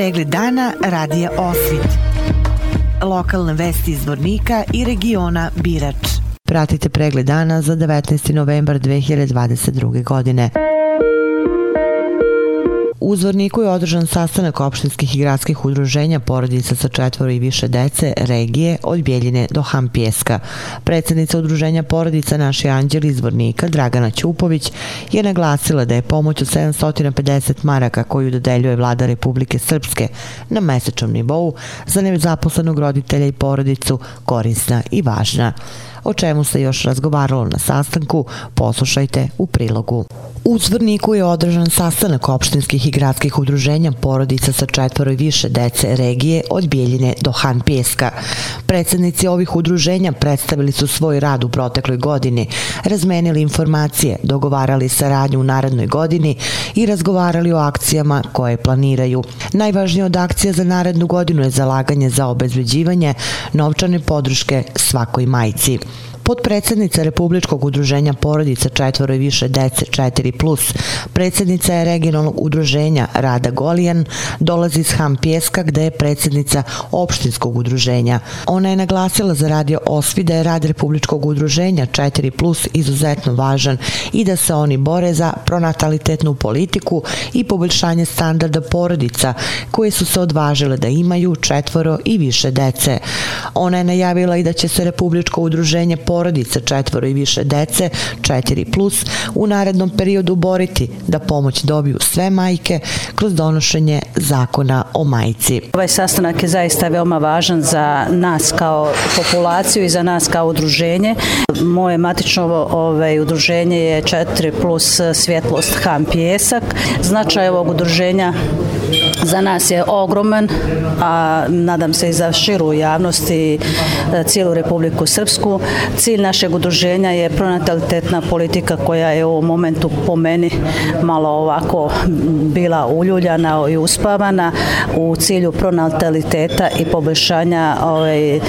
Pregled dana radija Osvit. Lokalne vesti iz Vornika i regiona Birač. Pratite pregled dana za 19. novembar 2022. godine. U Zvorniku je održan sastanak opštinskih i gradskih udruženja porodica sa četvoro i više dece regije od Bjeljine do Hampijeska. Predsednica udruženja porodica Naši anđeli iz Zvornika, Dragana Ćupović, je naglasila da je pomoć od 750 maraka koju dodeljuje vlada Republike Srpske na mesečnom nivou za nezaposlenog roditelja i porodicu korisna i važna. O čemu se još razgovaralo na sastanku, poslušajte u prilogu. U Zvrniku je održan sastanak opštinskih i gradskih udruženja porodica sa četvoro i više dece regije od Bijeljine do Han Pjeska. Predsednici ovih udruženja predstavili su svoj rad u protekloj godini, razmenili informacije, dogovarali saradnju u narednoj godini i razgovarali o akcijama koje planiraju. Najvažnija od akcija za narednu godinu je zalaganje za obezbeđivanje novčane podrške svakoj majci. Podpredsednica Republičkog udruženja porodica četvoro i više dece 4+, predsednica je regionalnog udruženja Rada Golijan, dolazi iz Ham Pjeska gde je predsednica opštinskog udruženja. Ona je naglasila za radio Osvi da je rad Republičkog udruženja 4+, izuzetno važan i da se oni bore za pronatalitetnu politiku i poboljšanje standarda porodica koje su se odvažile da imaju četvoro i više dece. Ona je najavila i da će se Republičko udruženje porodica četvoro i više dece, 4 plus, u narednom periodu boriti da pomoć dobiju sve majke kroz donošenje zakona o majci. Ovaj sastanak je zaista veoma važan za nas kao populaciju i za nas kao udruženje. Moje matično ovaj, udruženje je 4 plus svjetlost Ham Pjesak. Značaj ovog udruženja za nas je ogroman, a nadam se i za širu javnost i e, cijelu Republiku Srpsku. Cilj našeg udruženja je pronatalitetna politika koja je u momentu po meni malo ovako bila uljuljana i uspavana u cilju pronataliteta i poboljšanja ovaj, e,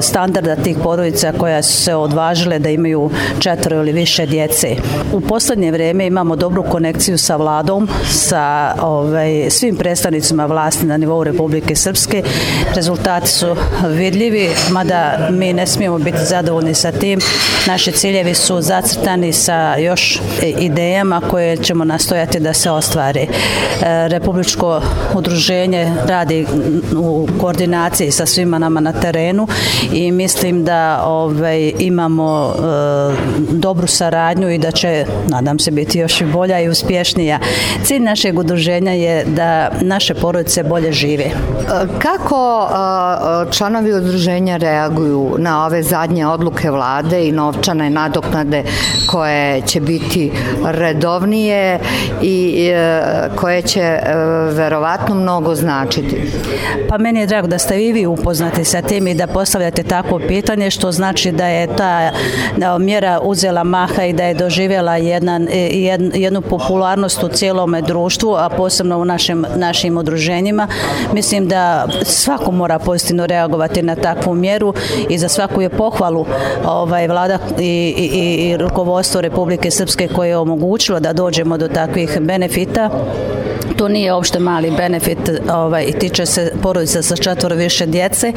standarda tih porodica koja su se odvažile da imaju četvoro ili više djece. U poslednje vreme imamo dobru konekciju sa vladom, sa ovaj, svim predstavnicima vlasti na nivou Republike Srpske. Rezultati su vidljivi, mada mi ne smijemo biti zadovoljni sa tim. Naši ciljevi su zacrtani sa još idejama koje ćemo nastojati da se ostvari. E, Republičko udruženje radi u koordinaciji sa svima nama na terenu i mislim da ovaj, imamo e, dobru saradnju i da će, nadam se, biti još i bolja i uspješnija. Cilj našeg udruženja je da naše porodice bolje žive. E, kako članovi udruženja reaguju na ove zadnje odluke vlade i novčane nadoknade koje će biti redovnije i e, koje će e, verovatno mnogo značiti? Pa meni je drago da ste i vi upoznati sa tim i da postavljate takvo pitanje što znači da je ta mjera uzela maha i da je doživjela jedan, jednu popularnost u cijelome društvu, a posebno u našim, našim udruženjima. Mislim da svako mora pozitivno reagovati na takvu mjeru i za svaku je pohvalu ovaj, vlada i, i, i rukovodstvo Republike Srpske koje je omogućilo da dođemo do takvih benefita to nije uopšte mali benefit ovaj, tiče se porodica sa četvoro više djece.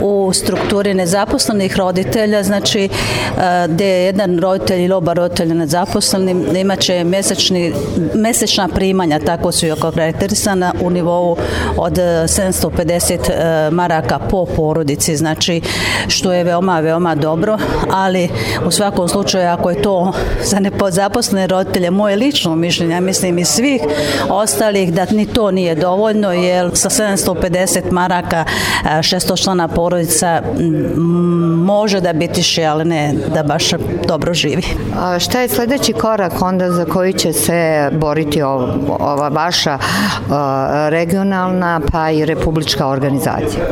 U strukturi nezaposlenih roditelja znači eh, gde je jedan roditelj ili oba roditelja nezaposlenim imaće mesečni, mesečna primanja tako su i okarakterisana u nivou od 750 eh, maraka po porodici znači što je veoma veoma dobro ali u svakom slučaju ako je to za nezaposlene roditelje moje lično mišljenje mislim i svih ostalih ih da ni to nije dovoljno jer sa 750 maraka šestočlana porodica može da bitiše, ali ne da baš dobro živi. A šta je sledeći korak onda za koji će se boriti ova vaša regionalna pa i republička organizacija?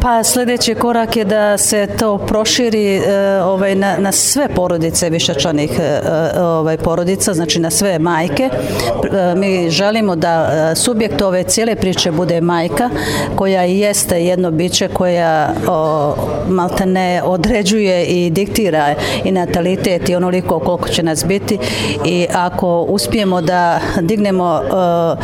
Pa sledeći korak je da se to proširi e, ovaj, na, na sve porodice višečlanih e, ovaj, porodica, znači na sve majke. E, mi želimo da subjekt ove cijele priče bude majka koja jeste jedno biće koja o, maltene određuje i diktira i natalitet i onoliko koliko će nas biti. I ako uspijemo da dignemo o,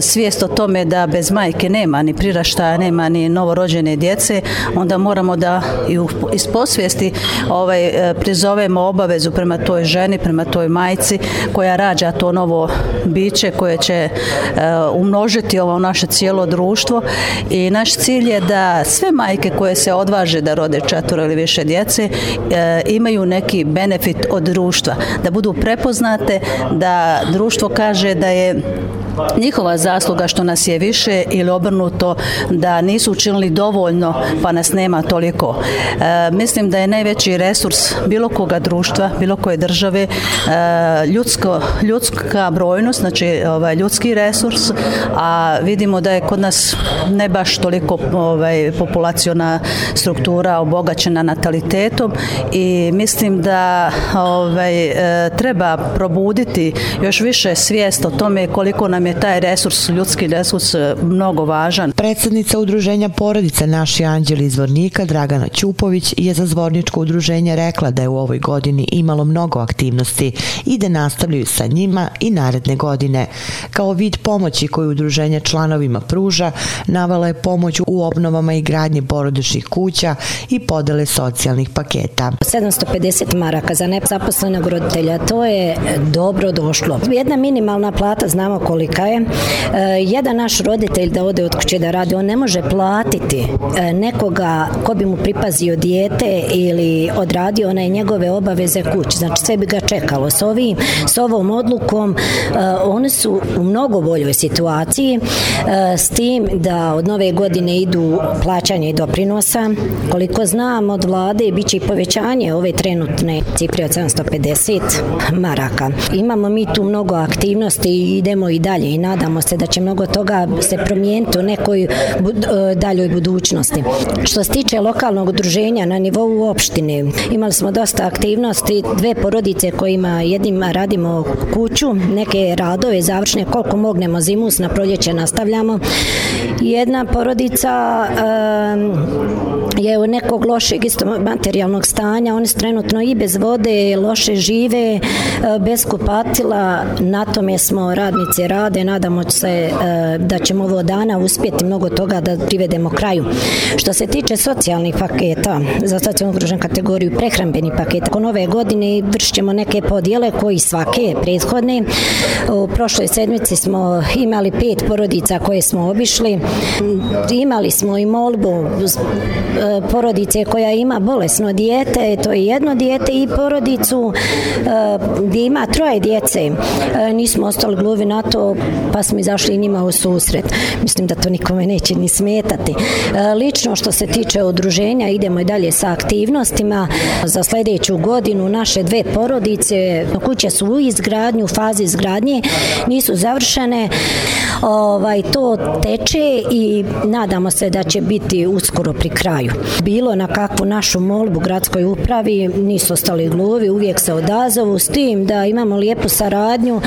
svijest o tome da bez majke nema ni priraštaja, nema ni novorođene djece, onda moramo da i iz posvijesti ovaj, prizovemo obavezu prema toj ženi, prema toj majci koja rađa to novo biće koje će umnožiti ovo naše cijelo društvo i naš cilj je da sve majke koje se odvaže da rode četvoro ili više djece imaju neki benefit od društva, da budu prepoznate, da društvo kaže da je njihova zasluga što nas je više ili obrnuto da nisu učinili dovoljno pa nas nema toliko. E, mislim da je najveći resurs bilo koga društva, bilo koje države e, ljudsko, ljudska brojnost, znači ovaj, ljudski resurs, a vidimo da je kod nas ne baš toliko ovaj, populaciona struktura obogaćena natalitetom i mislim da ovaj, e, treba probuditi još više svijest o tome koliko nam je taj resurs, ljudski resurs e, mnogo važan. Predsednica udruženja porodice Naši anđeli iz Vornika, Dragana Ćupović, je za zvorničko udruženje rekla da je u ovoj godini imalo mnogo aktivnosti i da nastavljaju sa njima i naredne godine. Kao vid pomoći koju udruženje članovima pruža, navala je pomoć u obnovama i gradnji porodičnih kuća i podele socijalnih paketa. 750 maraka za nezaposlenog roditelja, to je dobro došlo. Jedna minimalna plata, znamo kolika je. E, jedan naš roditelj da ode od kuće da radi, on ne može platiti e, nekoga ko bi mu pripazio dijete ili odradio onaj njegove obaveze kući. Znači sve bi ga čekalo. S, ovim, s ovom odlukom e, oni su u mnogo boljoj situaciji s tim da od nove godine idu plaćanje i doprinosa. Koliko znam od vlade bit će i povećanje ove trenutne cifre od 750 maraka. Imamo mi tu mnogo aktivnosti i idemo i dalje i nadamo se da će mnogo toga se promijeniti u nekoj daljoj budućnosti. Što se tiče lokalnog udruženja na nivou opštine, imali smo dosta aktivnosti, dve porodice kojima jednim radimo kuću, neke radove završne koliko mognemo zimus na proljeće nastavljamo. Jedna porodica je u nekog lošeg isto materijalnog stanja, oni su trenutno i bez vode, loše žive, bez kupatila, na tome smo radnice rade, nadamo se da ćemo ovo dana uspjeti mnogo toga da privedemo kraju. Što se tiče socijalnih paketa, za socijalnu ugroženu kategoriju prehrambeni paket, oko nove godine vršćemo neke podjele koji svake prethodne. U prošloj sedmici smo imali pet porodica koje smo obišli. Imali smo i molbu porodice koja ima bolesno dijete, to je jedno dijete i porodicu gdje ima troje djece. Nismo ostali gluvi na to, pa smo izašli njima u susret. Mislim da to nikome neće ni smetati. Lično što se tiče udruženja, idemo i dalje sa aktivnostima. Za sljedeću godinu naše dve porodice, kuće su u izgradnju, u fazi izgradnje, nisu završene. Ovaj, to teče i nadamo se da će biti uskoro pri kraju. Bilo na kakvu našu molbu gradskoj upravi, nisu ostali gluvi, uvijek se odazovu s tim da imamo lijepu saradnju.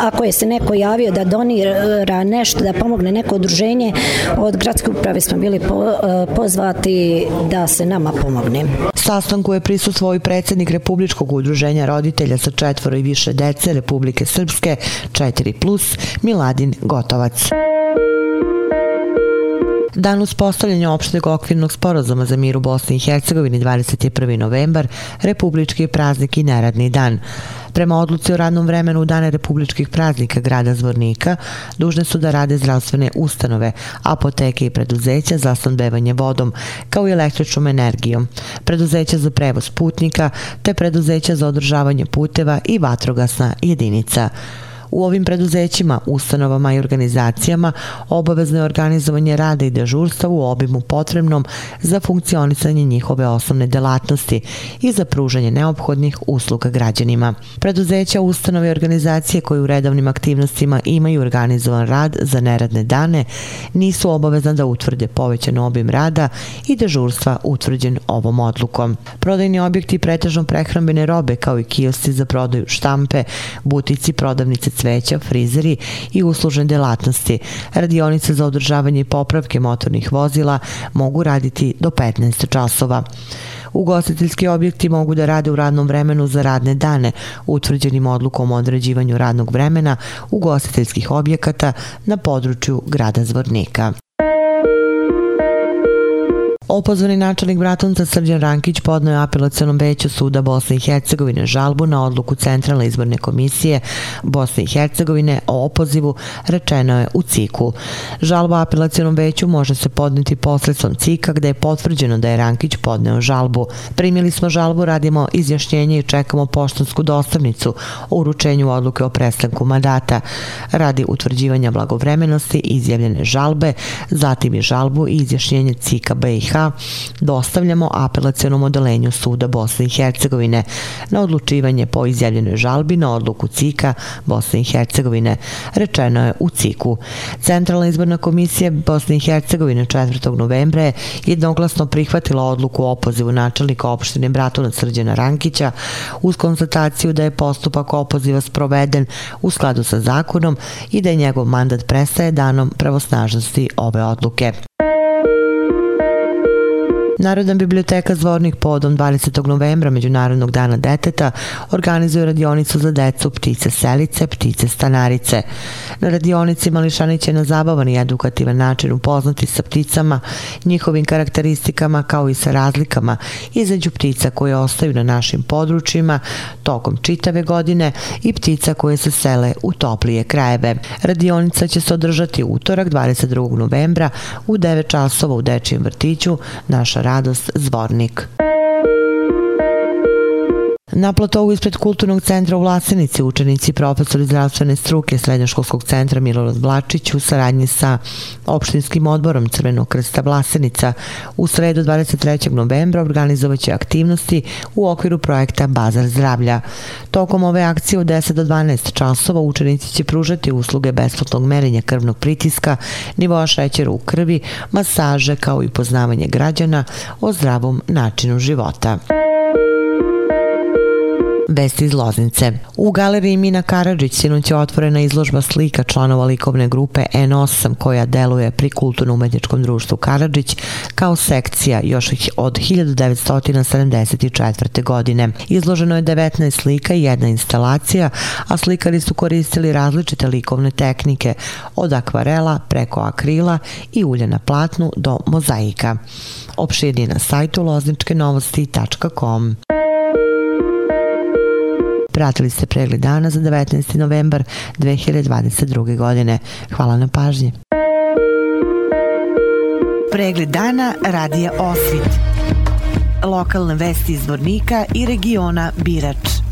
Ako je se neko javio da donira nešto, da pomogne neko udruženje, od gradske uprave smo bili po, eh, pozvati da se nama pomogne. Sastanku je prisutvoj predsjednik Republičkog udruženja roditelja sa četvoro i više dece Republike Srpske 4+, Miladin Gotovac. Dan uspostavljanja opšteg okvirnog sporozuma za mir u Bosni i Hercegovini 21. novembar, republički praznik i neradni dan. Prema odluci o radnom vremenu u dane republičkih praznika grada Zvornika, dužne su da rade zdravstvene ustanove, apoteke i preduzeća za snadbevanje vodom, kao i električnom energijom, preduzeća za prevoz putnika, te preduzeća za održavanje puteva i vatrogasna jedinica. U ovim preduzećima, ustanovama i organizacijama obavezno je organizovanje rada i dežurstva u obimu potrebnom za funkcionisanje njihove osnovne delatnosti i za pružanje neophodnih usluga građanima. Preduzeća, ustanove i organizacije koje u redovnim aktivnostima imaju organizovan rad za neradne dane nisu obavezna da utvrde povećan obim rada i dežurstva utvrđen ovom odlukom. Prodajni objekti pretežno prehrambene robe kao i kiosci za prodaju štampe, butici, prodavnice cveća, frizeri i uslužne delatnosti. Radionice za održavanje i popravke motornih vozila mogu raditi do 15 časova. Ugostiteljski objekti mogu da rade u radnom vremenu za radne dane, utvrđenim odlukom o određivanju radnog vremena ugostiteljskih objekata na području grada Zvornika. Opozvani načelnik Bratunca Srđan Rankić podnoje apelacionom veću suda Bosne i Hercegovine žalbu na odluku Centralne izborne komisije Bosne i Hercegovine o opozivu rečeno je u CIK-u. Žalba apelacionom veću može se podneti posredstvom CIK-a gde je potvrđeno da je Rankić podneo žalbu. Primili smo žalbu, radimo izjašnjenje i čekamo poštansku dostavnicu o uručenju odluke o prestanku mandata. Radi utvrđivanja blagovremenosti izjavljene žalbe, zatim i žalbu i izjašnjenje CIK-a BiH dostavljamo apelacijonom odelenju Suda Bosne i Hercegovine na odlučivanje po izjavljenoj žalbi na odluku CIKA Bosne i Hercegovine, rečeno je u CIKu. Centralna izborna komisija Bosne i Hercegovine 4. novembra je jednoglasno prihvatila odluku o opozivu načelnika opštine Bratunac Srđana Rankića uz konstataciju da je postupak opoziva sproveden u skladu sa zakonom i da je njegov mandat prestaje danom pravosnažnosti ove odluke. Narodna biblioteka Zvornik podom 20. novembra Međunarodnog dana deteta organizuje radionicu za decu ptice selice, ptice stanarice. Na radionici mališani će na zabavan i edukativan način upoznati sa pticama, njihovim karakteristikama kao i sa razlikama između ptica koje ostaju na našim područjima tokom čitave godine i ptica koje se sele u toplije krajeve. Radionica će se održati utorak 22. novembra u 9 časova u Dečijem vrtiću Naša radost Zvornik. Na platovu ispred Kulturnog centra u Vlasenici učenici profesori zdravstvene struke Srednjoškolskog centra Milorad Blačić u saradnji sa opštinskim odborom Crvenog krsta Vlasenica u sredu 23. novembra organizovaće aktivnosti u okviru projekta Bazar zdravlja. Tokom ove akcije od 10 do 12 časova učenici će pružati usluge besplatnog merenja krvnog pritiska, nivoa šećera u krvi, masaže kao i poznavanje građana o zdravom načinu života. Vesti iz Loznice. U galeriji Mina Karadžić sinoć je otvorena izložba slika članova likovne grupe N8 koja deluje pri kulturno-umetničkom društvu Karadžić kao sekcija još od 1974. godine. Izloženo je 19 slika i jedna instalacija, a slikari su koristili različite likovne tehnike od akvarela preko akrila i ulja na platnu do mozaika. Opširnije na sajtu lozničkenovosti.com. Pratili ste pregled dana za 19. novembar 2022. godine. Hvala na pažnji. Pregled dana radija Osvit. Lokalne vesti iz Vornika i regiona Birač.